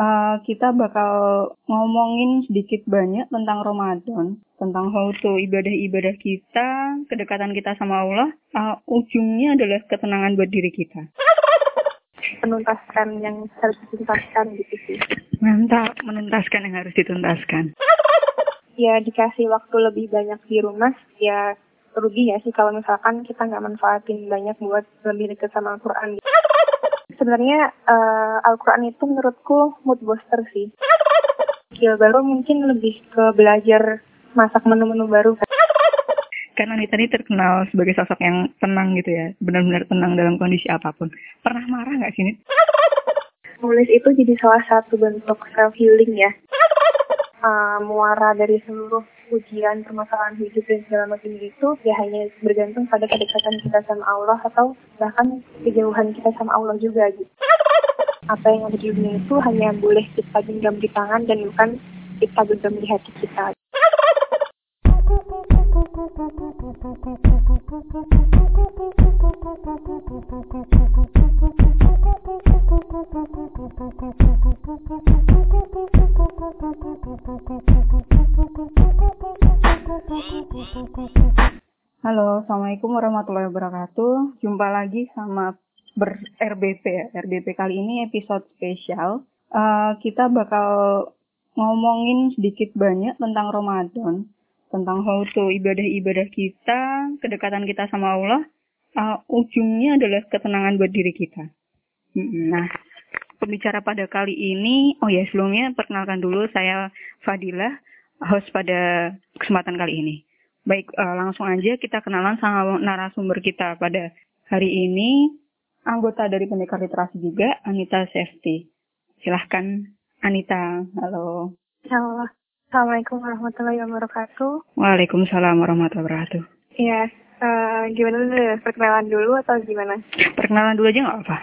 uh, kita bakal ngomongin sedikit banyak tentang Ramadan, tentang how to ibadah-ibadah kita, kedekatan kita sama Allah, uh, ujungnya adalah ketenangan buat diri kita. Menuntaskan yang harus dituntaskan gitu sih. Mantap, menuntaskan yang harus dituntaskan. Ya dikasih waktu lebih banyak di rumah, ya rugi ya sih kalau misalkan kita nggak manfaatin banyak buat lebih dekat sama Al-Quran. Sebenarnya uh, Al-Quran itu menurutku mood booster sih. Skill baru mungkin lebih ke belajar masak menu-menu baru. Karena Anita ini terkenal sebagai sosok yang tenang gitu ya, benar-benar tenang dalam kondisi apa pun. Pernah marah nggak sih, Nit? Nulis itu jadi salah satu bentuk self healing ya. Uh, muara dari seluruh ujian permasalahan hidup dan segala macam itu ya hanya bergantung pada kedekatan kita sama Allah atau bahkan kejauhan kita sama Allah juga gitu. Apa yang ada di dunia itu hanya boleh kita genggam di tangan dan bukan kita genggam di hati kita. Halo, Assalamualaikum warahmatullahi wabarakatuh. Jumpa lagi sama ber RBP ya. RBP kali ini episode spesial. Uh, kita bakal ngomongin sedikit banyak tentang Ramadan, tentang how to ibadah-ibadah kita, kedekatan kita sama Allah. Uh, ujungnya adalah ketenangan buat diri kita. Nah, pembicara pada kali ini, oh ya sebelumnya perkenalkan dulu saya Fadilah, host pada kesempatan kali ini. Baik, uh, langsung aja kita kenalan sama narasumber kita pada hari ini, anggota dari Pendekar Literasi juga, Anita Safety. Silahkan, Anita. Halo. Halo. Assalamualaikum warahmatullahi wabarakatuh. Waalaikumsalam warahmatullahi wabarakatuh. Iya, uh, gimana dulu? Perkenalan dulu atau gimana? Perkenalan dulu aja nggak apa?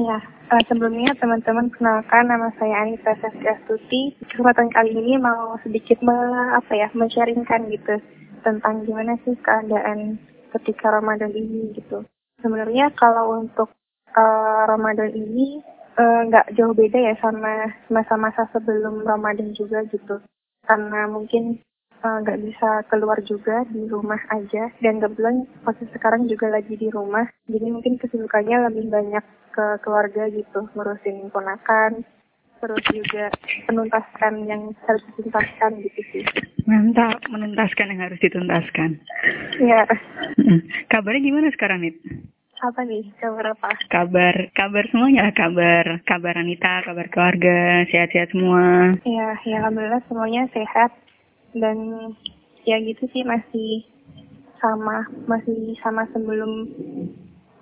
Ya, uh, sebelumnya teman-teman kenalkan nama saya Anita Safety Astuti. Kesempatan kali ini mau sedikit me, apa ya, men-sharingkan gitu tentang gimana sih keadaan ketika Ramadan ini gitu. Sebenarnya kalau untuk uh, Ramadan ini nggak uh, jauh beda ya sama masa-masa sebelum Ramadan juga gitu. Karena mungkin nggak uh, bisa keluar juga di rumah aja dan kebetulan posisi sekarang juga lagi di rumah jadi mungkin kesibukannya lebih banyak ke keluarga gitu ngurusin ponakan terus juga menuntaskan yang harus dituntaskan gitu sih. Mantap, menuntaskan yang harus dituntaskan. Iya. Kabarnya gimana sekarang, Nit? Apa nih? Kabar apa? Kabar, kabar semuanya kabar. Kabar Anita, kabar keluarga, sehat-sehat semua. Iya, ya alhamdulillah semuanya sehat dan ya gitu sih masih sama, masih sama sebelum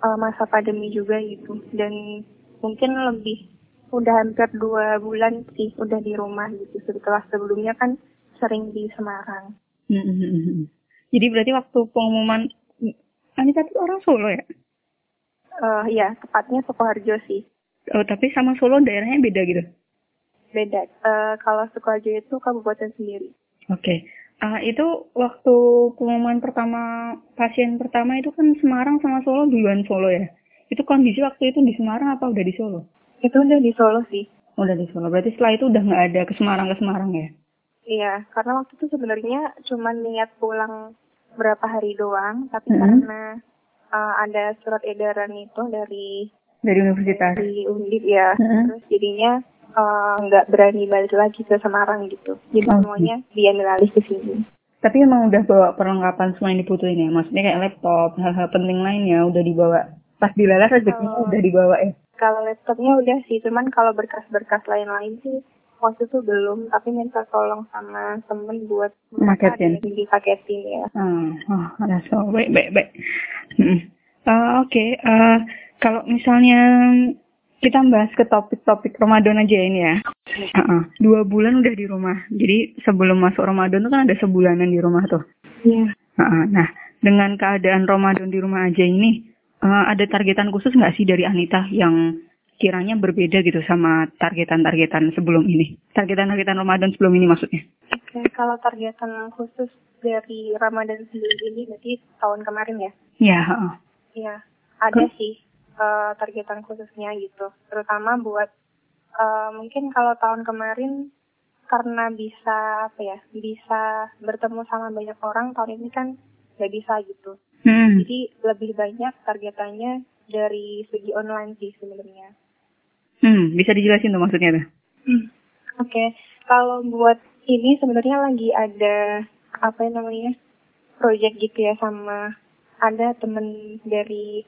uh, masa pandemi juga gitu dan mungkin lebih udah hampir dua bulan sih udah di rumah gitu setelah sebelumnya kan sering di Semarang. Hmm. Jadi berarti waktu pengumuman Anita itu orang Solo ya? Uh, ya tepatnya Sukoharjo sih. Oh tapi sama Solo daerahnya beda gitu? Beda. Uh, kalau Sukoharjo itu kabupaten sendiri. Oke. Okay. Uh, itu waktu pengumuman pertama pasien pertama itu kan Semarang sama Solo duluan Solo ya? Itu kondisi waktu itu di Semarang apa udah di Solo? Itu udah di Solo sih. Udah di Solo. Berarti setelah itu udah nggak ada ke Semarang ke Semarang ya? Iya, karena waktu itu sebenarnya cuma niat pulang berapa hari doang, tapi mm -hmm. karena uh, ada surat edaran itu dari dari universitas. Dari Undip ya. Mm -hmm. Terus jadinya nggak uh, berani balik lagi ke Semarang gitu. Jadi oh. semuanya diambil alih ke sini. Tapi emang udah bawa perlengkapan semua yang dibutuhin ya? Maksudnya kayak laptop, hal-hal penting lainnya udah dibawa. Pas dilalas rezekinya udah dibawa ya? Kalau laptopnya udah sih, cuman kalau berkas-berkas lain-lain sih waktu itu belum, tapi minta tolong sama temen buat paketin, dipaketin ya. Hmm, oh, ada so baik baik baik. Hmm. Uh, Oke, okay. uh, kalau misalnya kita bahas ke topik-topik Ramadan aja ini ya. Uh -uh. Dua bulan udah di rumah. Jadi sebelum masuk Ramadan tuh kan ada sebulanan di rumah tuh. Iya. Yeah. Uh -uh. Nah, dengan keadaan Ramadan di rumah aja ini, uh, ada targetan khusus nggak sih dari Anita yang kiranya berbeda gitu sama targetan-targetan sebelum ini? Targetan-targetan Ramadan sebelum ini maksudnya? Oke, okay, kalau targetan khusus dari Ramadan sebelum ini berarti tahun kemarin ya? Iya. Iya, ada Ke? sih uh, targetan khususnya gitu. Terutama buat Uh, mungkin kalau tahun kemarin karena bisa apa ya bisa bertemu sama banyak orang tahun ini kan nggak bisa gitu hmm. jadi lebih banyak targetannya dari segi online sih sebenarnya hmm bisa dijelasin tuh maksudnya tuh hmm. oke okay. kalau buat ini sebenarnya lagi ada apa yang namanya project gitu ya sama ada temen dari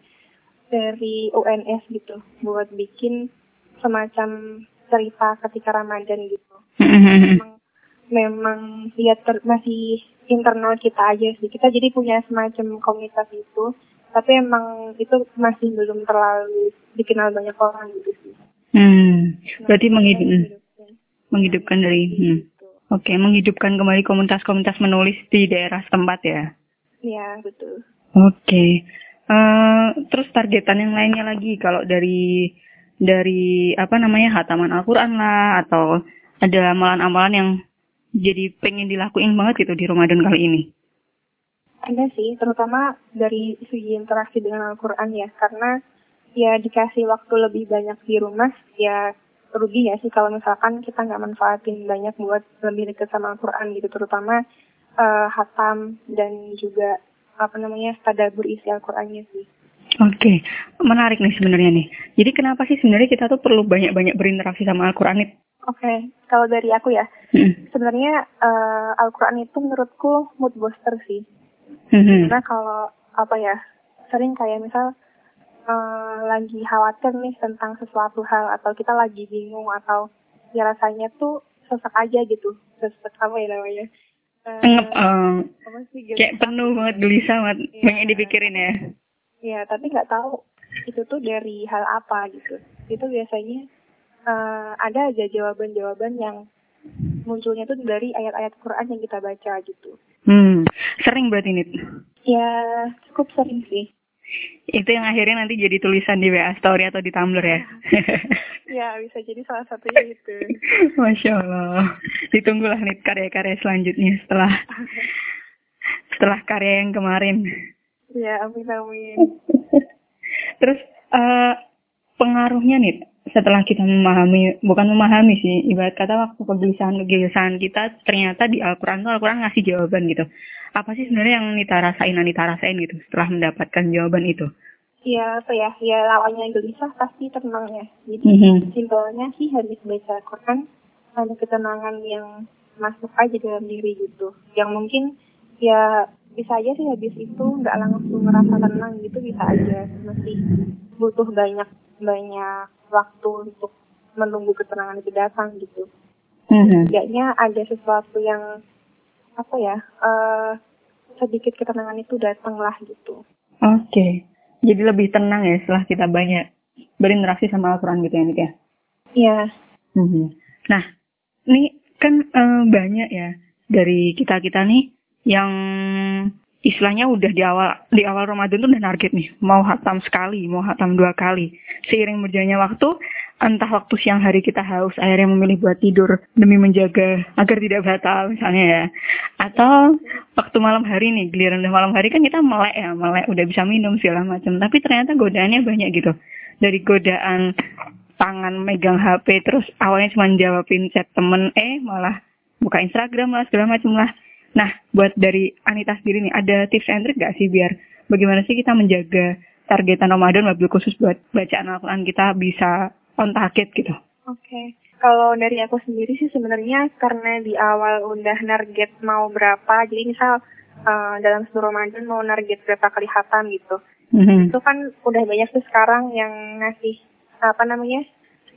dari UNS gitu buat bikin semacam cerita ketika Ramadan gitu. memang memang ya ter, masih internal kita aja sih. Kita jadi punya semacam komunitas itu, tapi emang itu masih belum terlalu dikenal banyak orang gitu sih. Hmm, berarti nah, menghidup, menghidupkan. menghidupkan dari hmm. Gitu. Oke, okay, menghidupkan kembali komunitas-komunitas menulis di daerah setempat ya? Iya, betul. Oke. Okay. Uh, eh, terus targetan yang lainnya lagi kalau dari dari apa namanya hataman Al-Quran lah atau ada amalan-amalan yang jadi pengen dilakuin banget gitu di Ramadan kali ini? Ada sih, terutama dari segi interaksi dengan Al-Quran ya, karena ya dikasih waktu lebih banyak di rumah, ya rugi ya sih kalau misalkan kita nggak manfaatin banyak buat lebih dekat sama Al-Quran gitu, terutama uh, hatam dan juga apa namanya tadabur isi Al-Qurannya sih. Oke, menarik nih sebenarnya nih. Jadi kenapa sih sebenarnya kita tuh perlu banyak-banyak berinteraksi sama Al-Quran nih? Oke, okay. kalau dari aku ya, hmm. sebenarnya uh, Al-Quran itu menurutku mood booster sih. Hmm. Karena kalau apa ya, sering kayak misal uh, lagi khawatir nih tentang sesuatu hal atau kita lagi bingung atau ya rasanya tuh sesak aja gitu, sesak apa ya namanya? Uh, um, sih, kayak penuh banget gelisah banget, yeah. banyak dipikirin ya. Ya, tapi nggak tahu itu tuh dari hal apa gitu. Itu biasanya uh, ada aja jawaban-jawaban yang munculnya tuh dari ayat-ayat Quran yang kita baca gitu. Hmm, sering berarti ini? Ya, cukup sering sih. Itu yang akhirnya nanti jadi tulisan di WA Story atau di Tumblr ya? ya, bisa jadi salah satunya itu. Masya Allah. Ditunggulah nih karya-karya selanjutnya setelah setelah karya yang kemarin. Ya, amin amin. Terus uh, pengaruhnya nih setelah kita memahami, bukan memahami sih, ibarat kata waktu kegelisahan-kegelisahan kita ternyata di Al-Quran tuh Al-Quran ngasih jawaban gitu. Apa sih sebenarnya yang Nita rasain, Nita rasain gitu setelah mendapatkan jawaban itu? Ya apa ya, ya lawannya gelisah pasti tenang ya. Jadi mm -hmm. simpelnya sih habis baca Al-Quran ada ketenangan yang masuk aja dalam diri gitu. Yang mungkin ya bisa aja sih habis itu nggak langsung merasa tenang gitu bisa aja masih butuh banyak banyak waktu untuk menunggu ketenangan itu datang gitu. Mm-hmm. ada sesuatu yang apa ya uh, sedikit ketenangan itu datang lah gitu. Oke, okay. jadi lebih tenang ya setelah kita banyak berinteraksi sama Al-Quran gitu ya Nik ya? Iya. Mm-hmm. Nah, ini kan uh, banyak ya dari kita kita nih yang istilahnya udah di awal di awal Ramadan tuh udah target nih. Mau hatam sekali mau hatam dua kali. Seiring berjalannya waktu entah waktu siang hari kita haus akhirnya memilih buat tidur demi menjaga agar tidak batal misalnya ya. Atau waktu malam hari nih giliran udah malam hari kan kita melek ya melek udah bisa minum segala macam. Tapi ternyata godaannya banyak gitu. Dari godaan tangan megang HP terus awalnya cuma jawabin chat temen eh malah buka Instagram lah segala macam lah Nah, buat dari Anita sendiri nih, ada tips and trick gak sih biar bagaimana sih kita menjaga targetan Ramadan wabil khusus buat bacaan Al-Quran kita bisa on target gitu? Oke. Okay. Kalau dari aku sendiri sih sebenarnya karena di awal udah target mau berapa, jadi misal uh, dalam seluruh Ramadan mau target berapa kali hatam gitu. Mm-hmm. Itu kan udah banyak tuh sekarang yang ngasih apa namanya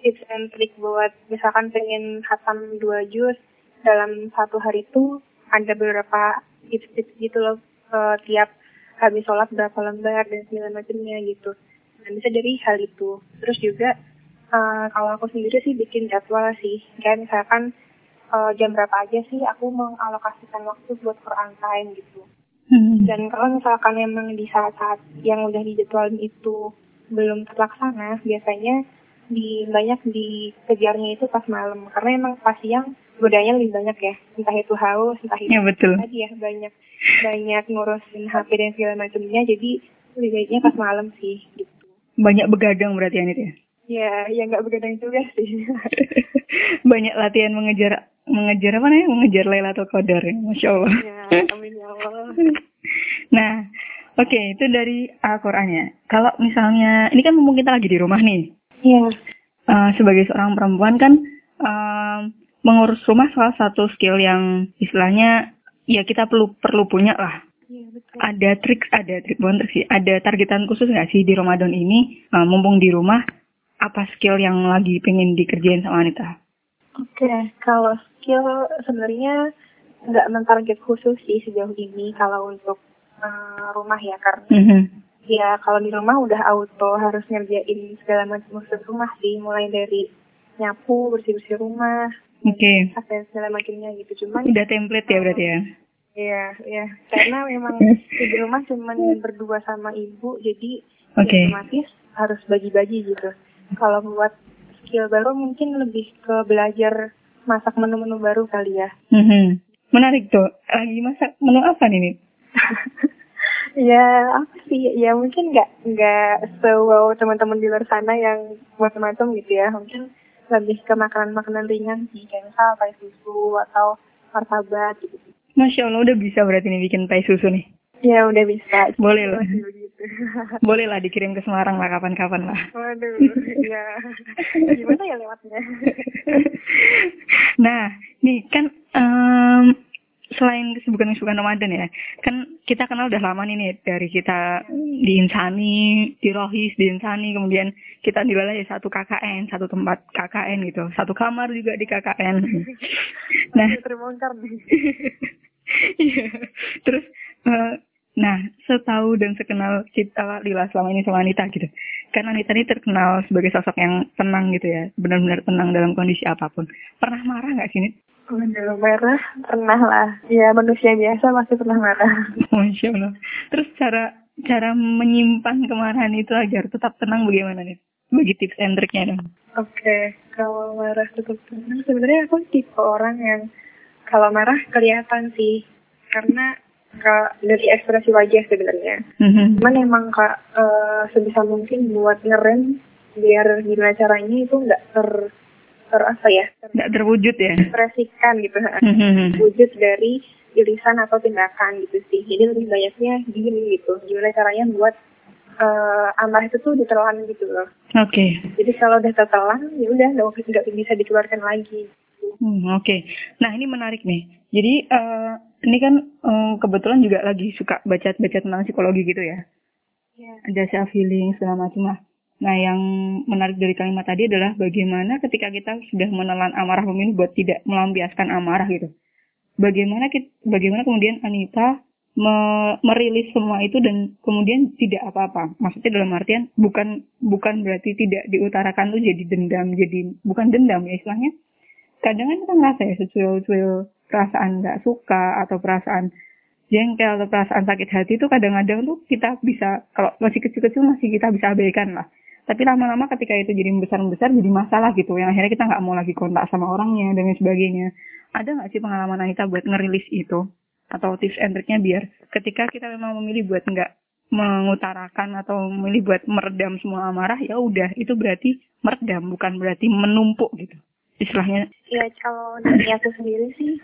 tips and trick buat misalkan pengen hatam dua juz dalam satu hari itu ada beberapa tips-tips gitu loh uh, tiap habis sholat berapa lembar dan segala macamnya gitu. Nah bisa dari hal itu. Terus juga uh, kalau aku sendiri sih bikin jadwal sih. Kayak misalkan uh, jam berapa aja sih aku mengalokasikan waktu buat Quran time gitu. Hmm. Dan kalau misalkan memang di saat-saat yang udah dijadwalin itu belum terlaksana, biasanya di banyak dikejarnya itu pas malam karena emang pas siang godanya lebih banyak ya entah itu haus entah itu ya, betul. tadi ya banyak banyak ngurusin HP dan segala macamnya jadi lebih baiknya pas malam sih gitu banyak begadang berarti ya ya Ya, ya nggak begadang juga sih. Banyak latihan mengejar mengejar apa nih? Mengejar Lailatul Qadar ya, masya Allah. ya, amin ya Allah. Nah, oke itu dari Al-Qur'annya. Kalau misalnya ini kan mumpung kita lagi di rumah nih. Iya. Uh, sebagai seorang perempuan kan uh, mengurus rumah salah satu skill yang istilahnya ya kita perlu perlu punya lah. Iya, betul. Ada trik, ada trik bukan trik sih. Ada targetan khusus nggak sih di Ramadan ini? Uh, mumpung di rumah, apa skill yang lagi pengen dikerjain sama Anita? Oke, kalau skill sebenarnya nggak mentarget khusus sih sejauh ini kalau untuk uh, rumah ya karena Mm -hmm. Ya kalau di rumah udah auto harus ngerjain segala macam urusan rumah sih mulai dari nyapu bersih bersih rumah Oke. apa segala macamnya gitu cuman Udah template ya berarti ya? ya ya karena memang di rumah cuman berdua sama ibu jadi Oke. ya otomatis harus bagi-bagi gitu kalau buat skill baru mungkin lebih ke belajar masak menu-menu baru kali ya Mhm. Menarik tuh. Lagi masak menu apa nih? Ya apa sih? Ya mungkin nggak nggak sewow teman-teman di luar sana yang macam-macam gitu ya. Mungkin lebih ke makanan-makanan ringan sih kayak misal pakai susu atau martabak gitu. Masya Allah udah bisa berarti nih bikin pai susu nih. ya udah bisa. Boleh lah. Masih begitu Boleh lah dikirim ke Semarang lah kapan-kapan lah. waduh ya. Gimana ya lewatnya? Nah, nih kan em, selain kesibukan-kesibukan Ramadan ya, kan kita kenal udah lama nih nih dari kita di Insani, di Rohis, di Insani, kemudian kita di ya satu KKN, satu tempat KKN gitu, satu kamar juga di KKN. nah, terbongkar nih Iya. Terus, eh, nah, setahu dan sekenal kita Lila selama ini sama Anita gitu. Karena Anita ini terkenal sebagai sosok yang tenang gitu ya, benar-benar tenang dalam kondisi apa pun. Pernah marah nggak sih, Nit? Waduh, marah pernah lah. Ya manusia biasa pasti pernah marah. Masya Allah. Terus cara cara menyimpan kemarahan itu agar tetap tenang bagaimana nih? Bagi tips and triknya dong. Oke, kalau marah tetap tenang. Sebenarnya aku tipe orang yang kalau marah kelihatan sih, karena nggak dari ekspresi wajah sebenarnya. Mhm. Cuman emang kak eh, sebisa mungkin buat ngerem biar gimana caranya itu nggak ter ter apa ya Nggak terwujud ya? terekspresikan gitu Mhm. wujud dari irisan atau tindakan gitu sih jadi lebih banyaknya gini gitu gimana caranya buat eh amarah itu tuh ditelan gitu loh Oke. jadi kalau udah tertelan ya udah nggak bisa dikeluarkan lagi Hmm, Oke, nah ini menarik nih. Jadi eh, ini kan eh, kebetulan juga lagi suka baca-baca tentang psikologi gitu ya. ya Ada self healing segala macam lah. Nah yang menarik dari kalimat tadi adalah bagaimana ketika kita sudah menelan amarah memilih buat tidak melampiaskan amarah gitu. Bagaimana kita, bagaimana kemudian Anita me- merilis semua itu dan kemudian tidak apa-apa. Maksudnya dalam artian bukan bukan berarti tidak diutarakan tuh jadi dendam, jadi bukan dendam ya istilahnya kadang kan kita ngerasa ya secuil-cuil perasaan nggak suka atau perasaan jengkel atau perasaan sakit hati itu kadang-kadang tuh kita bisa kalau masih kecil-kecil masih kita bisa abaikan lah tapi lama-lama ketika itu jadi besar-besar jadi masalah gitu yang akhirnya kita nggak mau lagi kontak sama orangnya dan sebagainya. Ada nggak sih pengalaman Anita buat ngerilis itu? Atau tips and triknya biar ketika kita memang memilih buat nggak mengutarakan atau memilih buat meredam semua amarah ya udah itu berarti meredam bukan berarti menumpuk gitu istilahnya. Ya kalau dari aku sendiri sih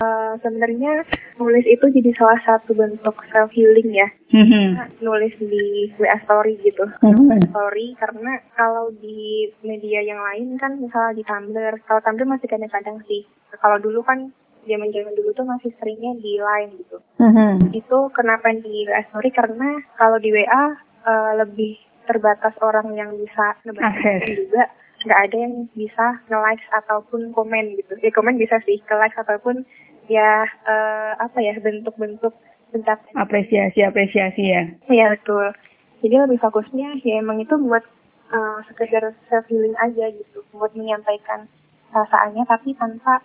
eh, sebenarnya nulis itu jadi salah satu bentuk self healing ya. Mhm. nulis di WA story gitu. Mhm. story karena kalau di media yang lain kan misalnya di Tumblr kalau Tumblr masih kadang-kadang sih. Kalau dulu kan zaman-zaman dulu tuh masih seringnya di line gitu. Mhm. itu kenapa di WA story? Karena kalau di WA eh, lebih terbatas orang yang bisa ngebaca juga nggak ada yang bisa nge-likes ataupun komen gitu. Ya komen bisa sih ke likes ataupun ya eh, apa ya bentuk-bentuk bentak apresiasi apresiasi ya Iya betul. Jadi lebih fokusnya ya emang itu buat uh, sekedar self healing aja gitu, buat menyampaikan perasaannya tapi tanpa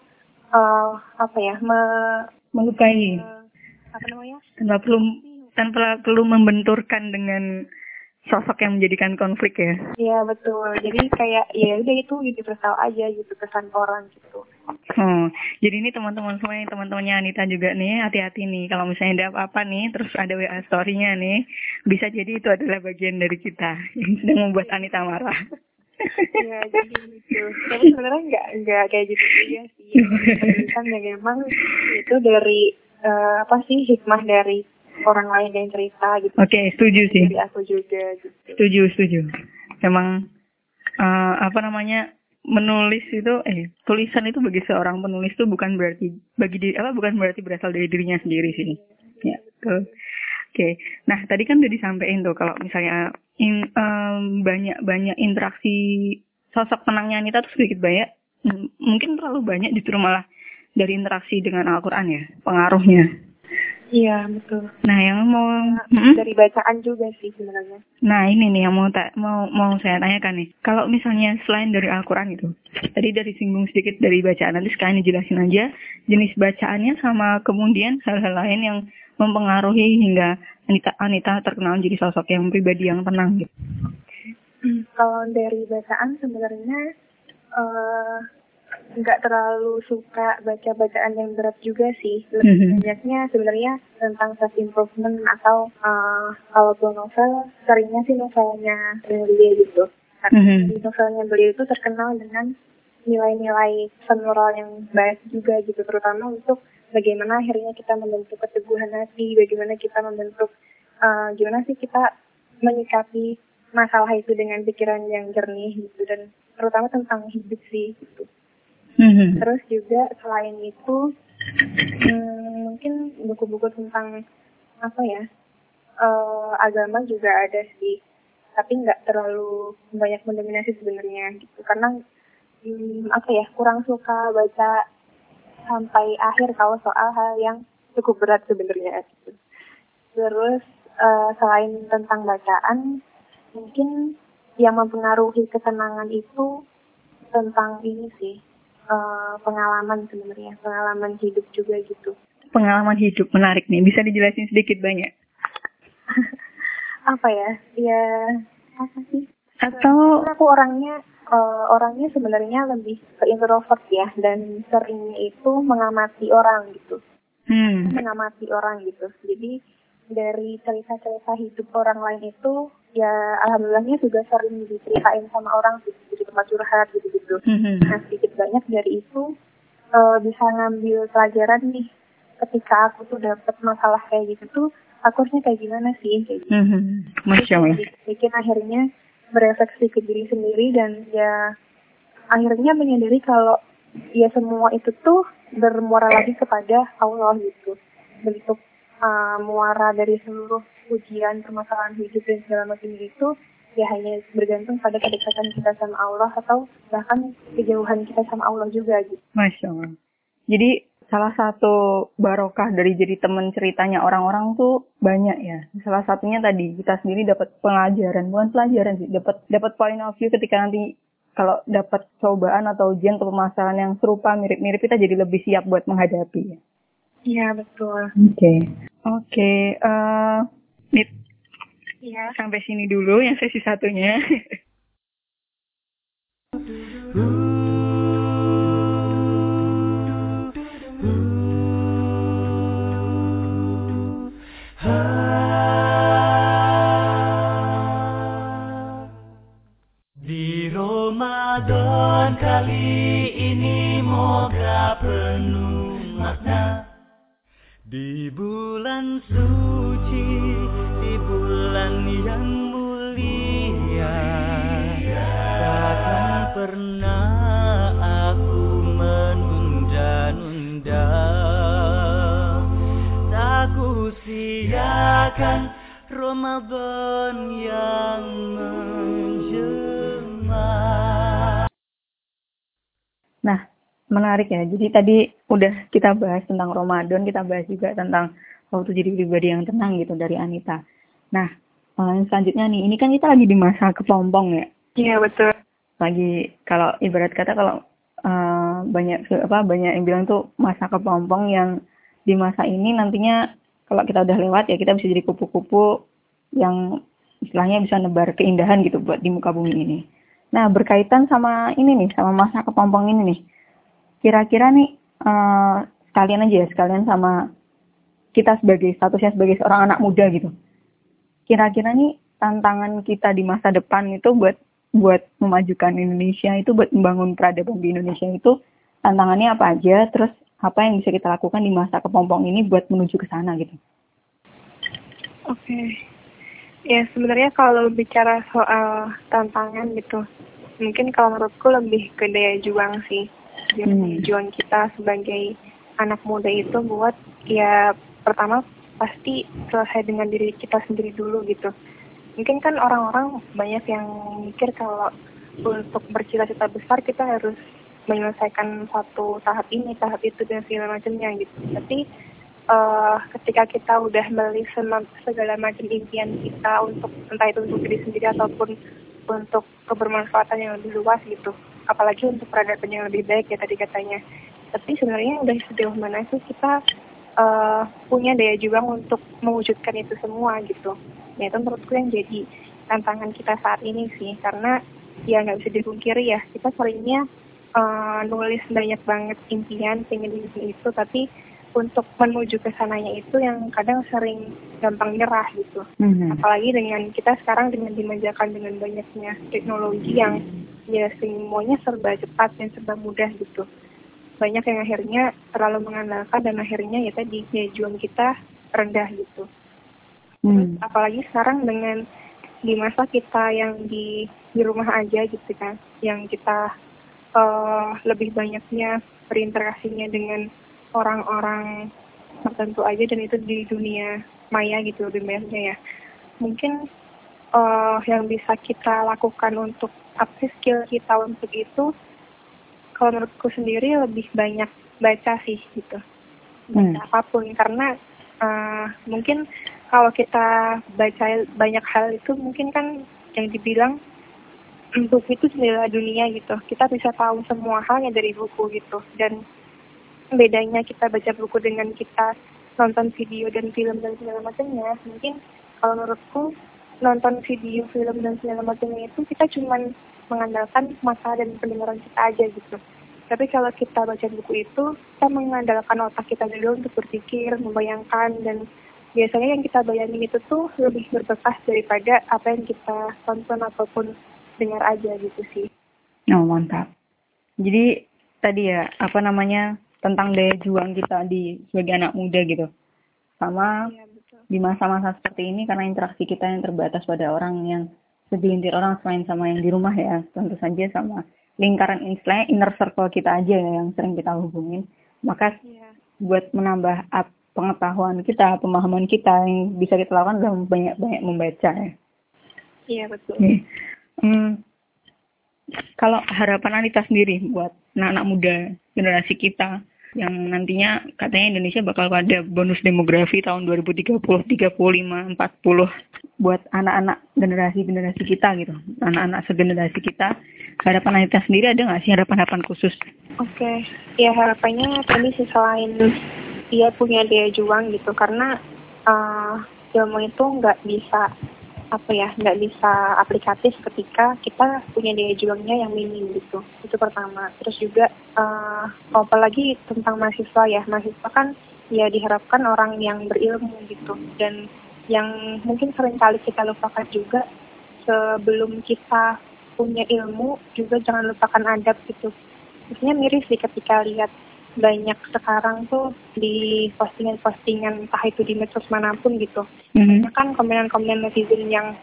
uh, apa ya me, melukai me- apa namanya? tanpa perlu tanpa perlu membenturkan dengan sosok yang menjadikan konflik ya Iya betul. Jadi kayak ya udah itu universal aja gitu kesan orang gitu. Oh, jadi ini teman-teman semua yang teman-temannya Anita juga nih, hati-hati nih. Kalau misalnya ada apa-apa nih, terus ada WA story-nya nih, bisa jadi itu adalah bagian dari kita yang sedang membuat Anita marah. ya jadi gitu tapi sebenarnya nggak nggak kayak gitu juga sih kan memang itu dari uh, apa sih hikmah dari orang lain yang cerita gitu. Oke okay, setuju sih. Jadi aku juga gitu. Setuju setuju. Emang uh, apa namanya menulis itu eh tulisan itu bagi seorang penulis itu bukan berarti bagi diri apa bukan berarti berasal dari dirinya sendiri sih. Ya betul. Oke. Nah tadi kan udah disampaikan tuh kalau misalnya in, um, banyak banyak interaksi sosok penangnya Anita tuh sedikit banyak mungkin terlalu banyak justru malah dari interaksi dengan Al-Quran ya pengaruhnya Iya betul. Nah yang mau nah, dari bacaan juga sih sebenarnya. Nah ini nih yang mau tak mau mau saya tanyakan nih. Kalau misalnya selain dari Al-Quran itu, tadi dari singgung sedikit dari bacaan nanti sekalian dijelasin aja jenis bacaannya sama kemudian hal-hal lain yang mempengaruhi hingga Anita Anita terkenal jadi sosok yang pribadi yang tenang gitu. Hmm, kalau dari bacaan sebenarnya uh, nggak terlalu suka baca bacaan yang berat juga sih. Lebih mm-hmm. banyaknya sebenarnya tentang self improvement atau uh, kalau novel seringnya sih novelnya beliau gitu. Karena mm-hmm. novelnya beliau itu terkenal dengan nilai-nilai moral yang baik juga gitu, terutama untuk bagaimana akhirnya kita membentuk keteguhan hati, bagaimana kita membentuk uh, gimana sih kita menyikapi masalah itu dengan pikiran yang jernih gitu dan terutama tentang hidup sih gitu. Mm-hmm. Terus juga selain itu hmm, mungkin buku-buku tentang apa ya uh, agama juga ada sih, tapi nggak terlalu banyak mendominasi sebenarnya gitu karena hmm, apa ya kurang suka baca sampai akhir kalau soal hal yang cukup berat sebenarnya gitu. Terus uh, selain tentang bacaan, mungkin yang mempengaruhi kesenangan itu tentang ini sih uh, pengalaman sebenarnya pengalaman hidup juga gitu. Pengalaman hidup menarik nih. Bisa dijelasin sedikit banyak? Apa ya? Ya apa sih? Atau aku orangnya uh, orangnya sebenarnya lebih ke introvert ya dan seringnya itu mengamati orang gitu. Hmm. mengamati orang gitu. Jadi dari cerita-cerita hidup orang lain itu ya alhamdulillahnya juga sering diceritain sama orang sih di tempat curhat gitu-gitu. Mm-hmm. Nah sedikit banyak dari itu uh, bisa ngambil pelajaran nih ketika aku tuh dapat masalah kayak gitu tuh aku harusnya kayak gimana sih kayak gitu. Mm-hmm. Masya Allah. Bikin akhirnya berefleksi ke diri sendiri dan ya akhirnya menyadari kalau ya semua itu tuh bermuara lagi kepada Allah gitu bentuk uh, muara dari seluruh ujian permasalahan hidup dan segala macam itu ya hanya bergantung pada kedekatan kita sama Allah atau bahkan kejauhan kita sama Allah juga gitu. Masya Allah. Jadi salah satu barokah dari jadi teman ceritanya orang-orang tuh banyak ya. Salah satunya tadi kita sendiri dapat pelajaran, bukan pelajaran sih, dapat dapat point of view ketika nanti kalau dapat cobaan atau ujian atau permasalahan yang serupa mirip-mirip kita jadi lebih siap buat menghadapi. Iya betul. Oke, okay. oke. Okay. Uh, Nip. Iya. Sampai sini dulu yang sesi satunya. Jadi tadi udah kita bahas tentang Ramadan, kita bahas juga tentang waktu jadi pribadi yang tenang gitu dari Anita. Nah, uh, selanjutnya nih, ini kan kita lagi di masa kepompong ya. Iya betul. Lagi kalau ibarat kata kalau uh, banyak apa banyak yang bilang tuh masa kepompong yang di masa ini nantinya kalau kita udah lewat ya kita bisa jadi kupu-kupu yang istilahnya bisa nebar keindahan gitu buat di muka bumi ini. Nah berkaitan sama ini nih sama masa kepompong ini nih, kira-kira nih uh, sekalian aja ya sekalian sama kita sebagai statusnya sebagai seorang anak muda gitu kira-kira nih tantangan kita di masa depan itu buat buat memajukan Indonesia itu buat membangun peradaban di Indonesia itu tantangannya apa aja terus apa yang bisa kita lakukan di masa kepompong ini buat menuju ke sana gitu. Oke. Okay. Ya sebenarnya kalau bicara soal tantangan gitu, mungkin kalau menurutku lebih ke daya juang sih. Jadi hmm. juang kita sebagai anak muda itu buat ya pertama pasti selesai dengan diri kita sendiri dulu gitu. Mungkin kan orang-orang banyak yang mikir kalau untuk bercita-cita besar kita harus menyelesaikan satu tahap ini, tahap itu dan segala macamnya gitu. Tapi uh, ketika kita udah beli segala macam impian kita untuk entah itu untuk diri sendiri ataupun untuk kebermanfaatan yang lebih luas gitu apalagi untuk peradaban yang lebih baik ya tadi katanya. Tapi sebenarnya udah sejauh mana sih kita uh, punya daya juang untuk mewujudkan itu semua gitu. Ya itu menurutku yang jadi tantangan kita saat ini sih. Karena ya nggak bisa dipungkiri ya kita seringnya uh, nulis banyak banget impian pengen itu tapi untuk menuju ke sananya itu yang kadang sering gampang nyerah gitu. Mm-hmm. Apalagi dengan kita sekarang dengan dimanjakan dengan banyaknya teknologi yang ya semuanya serba cepat dan serba mudah gitu. Banyak yang akhirnya terlalu mengandalkan dan akhirnya ya tadi ya juang kita rendah gitu. Mm. apalagi sekarang dengan di masa kita yang di di rumah aja gitu kan, yang kita uh, lebih banyaknya berinteraksinya dengan orang-orang tertentu aja dan itu di dunia maya gitu lebih banyaknya ya. Mungkin uh, yang bisa kita lakukan untuk apa skill kita untuk itu kalau menurutku sendiri lebih banyak baca sih gitu. Baca hmm. apa pun karena uh, mungkin kalau kita baca banyak hal itu mungkin kan yang dibilang buku itu jendela dunia gitu. Kita bisa tahu semua halnya dari buku gitu. Dan bedanya kita baca buku dengan kita nonton video dan film dan segala macamnya mungkin kalau menurutku nonton video film dan segala macamnya itu kita cuma mengandalkan mata dan pendengaran kita aja gitu tapi kalau kita baca buku itu kita mengandalkan otak kita dulu untuk berpikir membayangkan dan biasanya yang kita bayangin itu tuh lebih berbekas daripada apa yang kita tonton ataupun dengar aja gitu sih. Oh mantap. Jadi tadi ya apa namanya tentang daya juang kita di sebagai anak muda gitu. Sama ya, di masa-masa seperti ini karena interaksi kita yang terbatas pada orang yang segelintir orang selain sama yang di rumah ya. Tentu saja sama lingkaran istilahnya inner circle kita aja ya yang sering kita hubungin. Maka ya. buat menambah up pengetahuan kita pemahaman kita yang bisa kita lakukan adalah banyak-banyak membaca ya. Iya betul. Hmm, kalau harapan Anita sendiri buat anak-anak muda generasi kita yang nantinya katanya Indonesia bakal ada bonus demografi tahun 2030, 35, 40 buat anak-anak generasi-generasi kita gitu, anak-anak segenerasi kita. Harapan Anita sendiri ada nggak sih harapan-harapan khusus? Oke, okay. ya harapannya tadi selain dia punya daya juang gitu, karena uh, ilmu itu nggak bisa apa ya nggak bisa aplikatif ketika kita punya daya juangnya yang minim gitu. Itu pertama. Terus juga uh, apalagi tentang mahasiswa ya. Mahasiswa kan ya diharapkan orang yang berilmu gitu. Dan yang mungkin sering kali kita lupakan juga sebelum kita punya ilmu juga jangan lupakan adab gitu. Maksudnya miris sih ketika lihat banyak sekarang tuh di postingan-postingan entah itu di medsos mana pun gitu. Mm-hmm. kan komen-komen netizen yang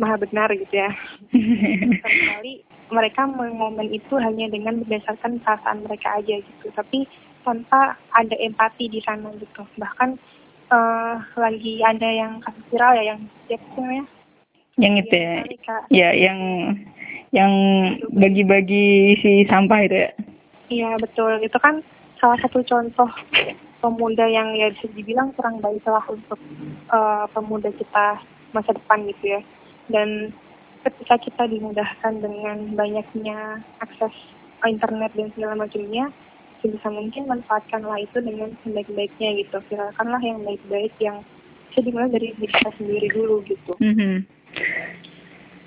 maha benar gitu ya. Sekali mereka mengomen itu hanya dengan berdasarkan perasaan mereka aja gitu. Tapi tanpa ada empati di sana gitu. Bahkan uh, lagi ada yang kasus viral ya yang ya, Yang itu ya. Ya yang yang bagi-bagi si sampah itu ya. Iya betul. Itu kan salah satu contoh pemuda yang ya bisa dibilang kurang baik lah untuk uh, pemuda kita masa depan gitu ya. Dan ketika kita dimudahkan dengan banyaknya akses internet dan segala macamnya, sebisa mungkin manfaatkanlah itu dengan sebaik-baiknya gitu. Viralkanlah yang baik-baik yang bisa dimulai dari diri kita sendiri dulu gitu. Mm -hmm.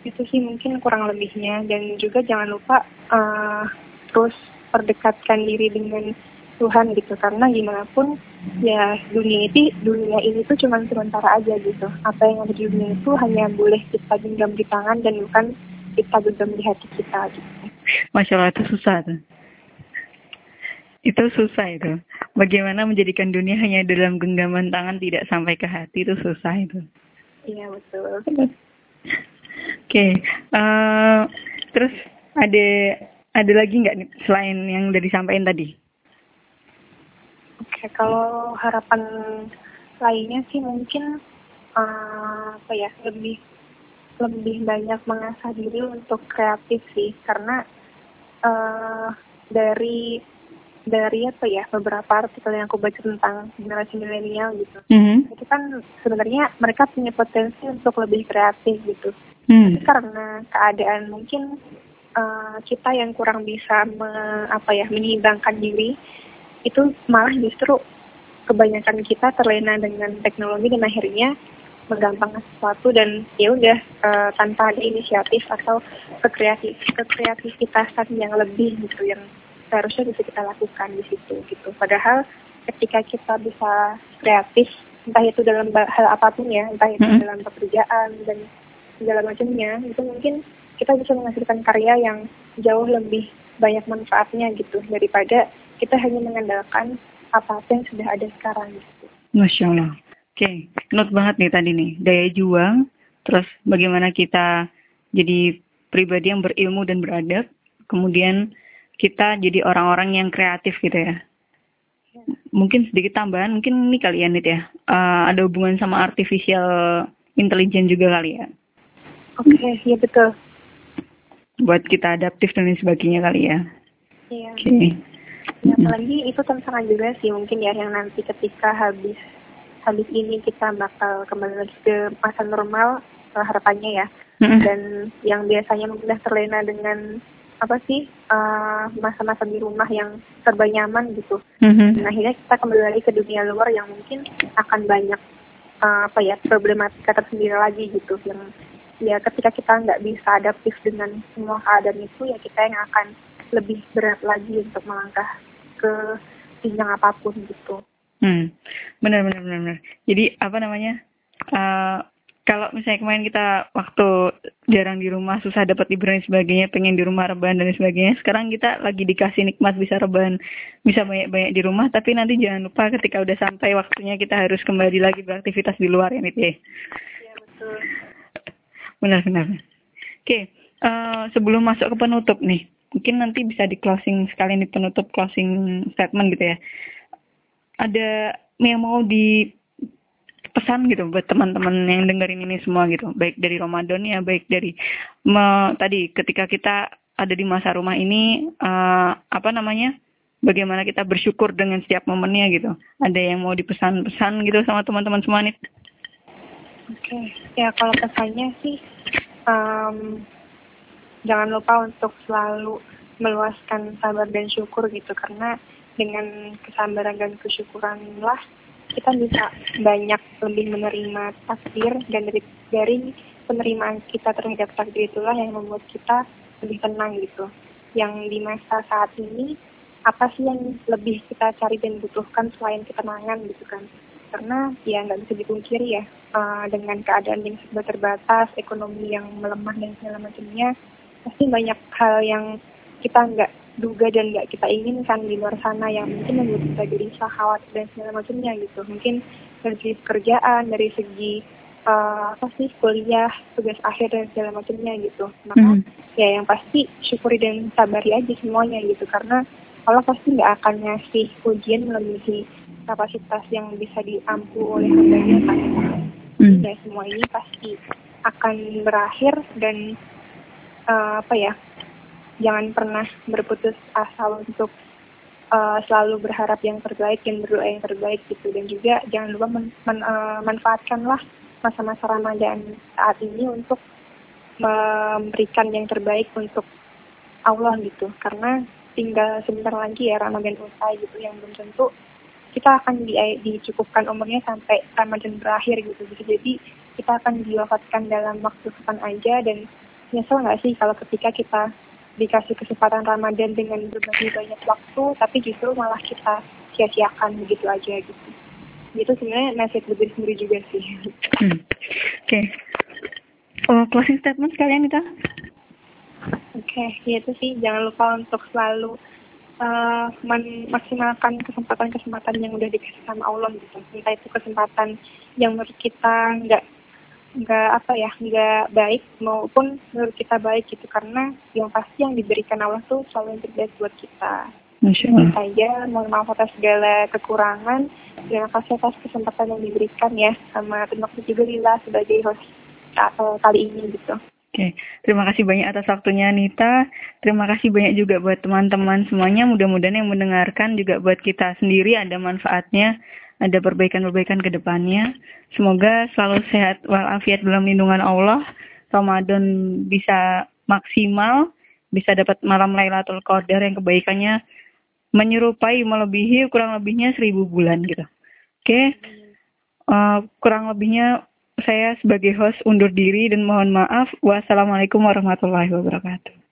Itu sih mungkin kurang lebihnya dan juga jangan lupa uh, terus perdekatkan diri dengan Tuhan gitu karena gimana pun ya dunia ini dunia ini tuh cuma sementara aja gitu apa yang ada di dunia itu hanya boleh kita genggam di tangan dan bukan kita genggam di hati kita gitu. Masya Allah itu susah tuh. Itu susah itu. Bagaimana menjadikan dunia hanya dalam genggaman tangan tidak sampai ke hati itu susah itu. Iya betul. Oke, okay. uh, eh, terus ada ada lagi nggak nih selain yang udah disampaikan tadi? Oke, kalau harapan lainnya sih mungkin uh, apa ya lebih lebih banyak mengasah diri untuk kreatif sih karena uh, dari dari apa ya beberapa artikel yang aku baca tentang generasi milenial gitu mm-hmm. itu kan sebenarnya mereka punya potensi untuk lebih kreatif gitu mm. karena keadaan mungkin uh, kita yang kurang bisa me, apa ya menyeimbangkan diri itu malah justru kebanyakan kita terlena dengan teknologi dan akhirnya menggampangkan sesuatu dan ya udah uh, tanpa ada inisiatif atau kekreatif kekreativitasan yang lebih gitu yang seharusnya bisa kita lakukan di situ gitu. Padahal ketika kita bisa kreatif, entah itu dalam hal apa pun ya, entah itu hmm. dalam pekerjaan dan segala macamnya, itu mungkin kita bisa menghasilkan karya yang jauh lebih banyak manfaatnya gitu daripada kita hanya mengandalkan apa-apa yang sudah ada sekarang gitu. Masya Allah. Oke, okay. note banget nih tadi nih, daya juang, terus bagaimana kita jadi pribadi yang berilmu dan beradab, kemudian kita jadi orang-orang yang kreatif gitu ya. Mungkin sedikit tambahan, mungkin ini kalian ya, uh, ada hubungan sama artificial intelligence juga kali ya. Oke, okay, iya betul. Buat kita adaptif dan lain sebagainya kali ya. Iya. Oke. Okay. Ya, apalagi itu tantangan juga sih mungkin ya yang nanti ketika habis habis ini kita bakal kembali lagi ke masa normal uh, harapannya ya. Dan yang biasanya mungkin terlena dengan apa sih eh, masa-masa uh, di rumah yang serba nyaman gitu. Mm-hmm. Dan akhirnya kita kembali lagi ke dunia luar yang mungkin akan banyak uh, apa ya problematika tersendiri lagi gitu yang ya ketika kita nggak bisa adaptif dengan semua keadaan itu ya kita yang akan lebih berat lagi untuk melangkah ke jenjang apa pun gitu. Hmm, benar benar benar. Jadi apa namanya? Uh, kalau misalnya kemarin kita waktu jarang di rumah susah dapat liburan dan sebagainya pengen di rumah rebahan dan sebagainya sekarang kita lagi dikasih nikmat bisa rebahan bisa banyak-banyak di rumah tapi nanti jangan lupa ketika udah sampai waktunya kita harus kembali lagi beraktivitas di luar ya nih ya iya betul benar benar oke uh, sebelum masuk ke penutup nih mungkin nanti bisa di closing sekali di penutup closing statement gitu ya. Ada yang mau di pesan gitu buat teman-teman yang dengerin ini semua gitu. Baik dari Ramadan ya baik dari me, tadi ketika kita ada di masa rumah ini uh, apa namanya bagaimana kita bersyukur dengan setiap momennya gitu. Ada yang mau dipesan-pesan gitu sama teman-teman semua nih? Oke. Okay. ya kalau pesannya sih um, jangan lupa untuk selalu meluaskan sabar dan syukur gitu karena dengan kesabaran dan kesyukuran lah kita bisa banyak lebih menerima takdir dan dari dari penerimaan kita terhadap takdir itulah yang membuat kita lebih tenang gitu. Yang di masa saat ini apa sih yang lebih kita cari dan butuhkan selain ketenangan gitu kan? Karena ya nggak bisa dipungkiri ya uh, dengan keadaan yang serba terbatas, ekonomi yang melemah dan segala macamnya, pasti banyak hal yang kita nggak duga dan nggak kita inginkan di luar sana yang mungkin membuat kita jadi khawatir dan segala macamnya gitu mungkin dari segi pekerjaan dari segi uh, apa sih kuliah tugas akhir dan segala macamnya gitu maka mm. ya yang pasti syukuri dan sabari aja semuanya gitu karena Allah pasti nggak akan ngasih ujian melebihi kapasitas yang bisa diampu oleh hambanya kan mm. ya semua ini pasti akan berakhir dan uh, apa ya jangan pernah berputus asa untuk uh, selalu berharap yang terbaik dan berdoa yang terbaik gitu. Dan juga jangan lupa men, men, uh, manfaatkanlah masa-masa Ramadan saat ini untuk memberikan yang terbaik untuk Allah gitu. Karena tinggal sebentar lagi ya Ramadan usai gitu yang belum tentu kita akan di, dicukupkan umurnya sampai Ramadan berakhir gitu. Jadi kita akan diwafatkan dalam waktu kapan aja dan nyesel nggak sih kalau ketika kita dikasih kesempatan Ramadan dengan berbagi banyak waktu, tapi justru malah kita sia-siakan begitu aja gitu. Itu sebenarnya nasihat lebih sendiri juga sih. Hmm. Oke. Okay. Oh, closing statement sekalian kita? Oke, okay, ya itu sih jangan lupa untuk selalu uh, memaksimalkan kesempatan-kesempatan yang udah dikasih sama Allah gitu. Entah itu kesempatan yang menurut kita nggak nggak apa ya nggak baik maupun menurut kita baik gitu karena yang pasti yang diberikan Allah tuh selalu yang terbaik buat kita. Masya Allah. saja mohon maaf atas segala kekurangan. Terima kasih atas kesempatan yang diberikan ya sama terima kasih juga Lila sebagai host uh, kali ini gitu. Oke, terima kasih banyak atas waktunya Anita. Terima kasih banyak juga buat teman-teman semuanya. Mudah-mudahan yang mendengarkan juga buat kita sendiri ada manfaatnya, ada perbaikan-perbaikan ke depannya. Semoga selalu sehat walafiat dalam lindungan Allah. Ramadan bisa maksimal, bisa dapat malam Lailatul Qadar yang kebaikannya menyerupai melebihi kurang lebihnya seribu bulan gitu. Oke, uh, kurang lebihnya saya sebagai host undur diri dan mohon maaf. Wassalamualaikum warahmatullahi wabarakatuh.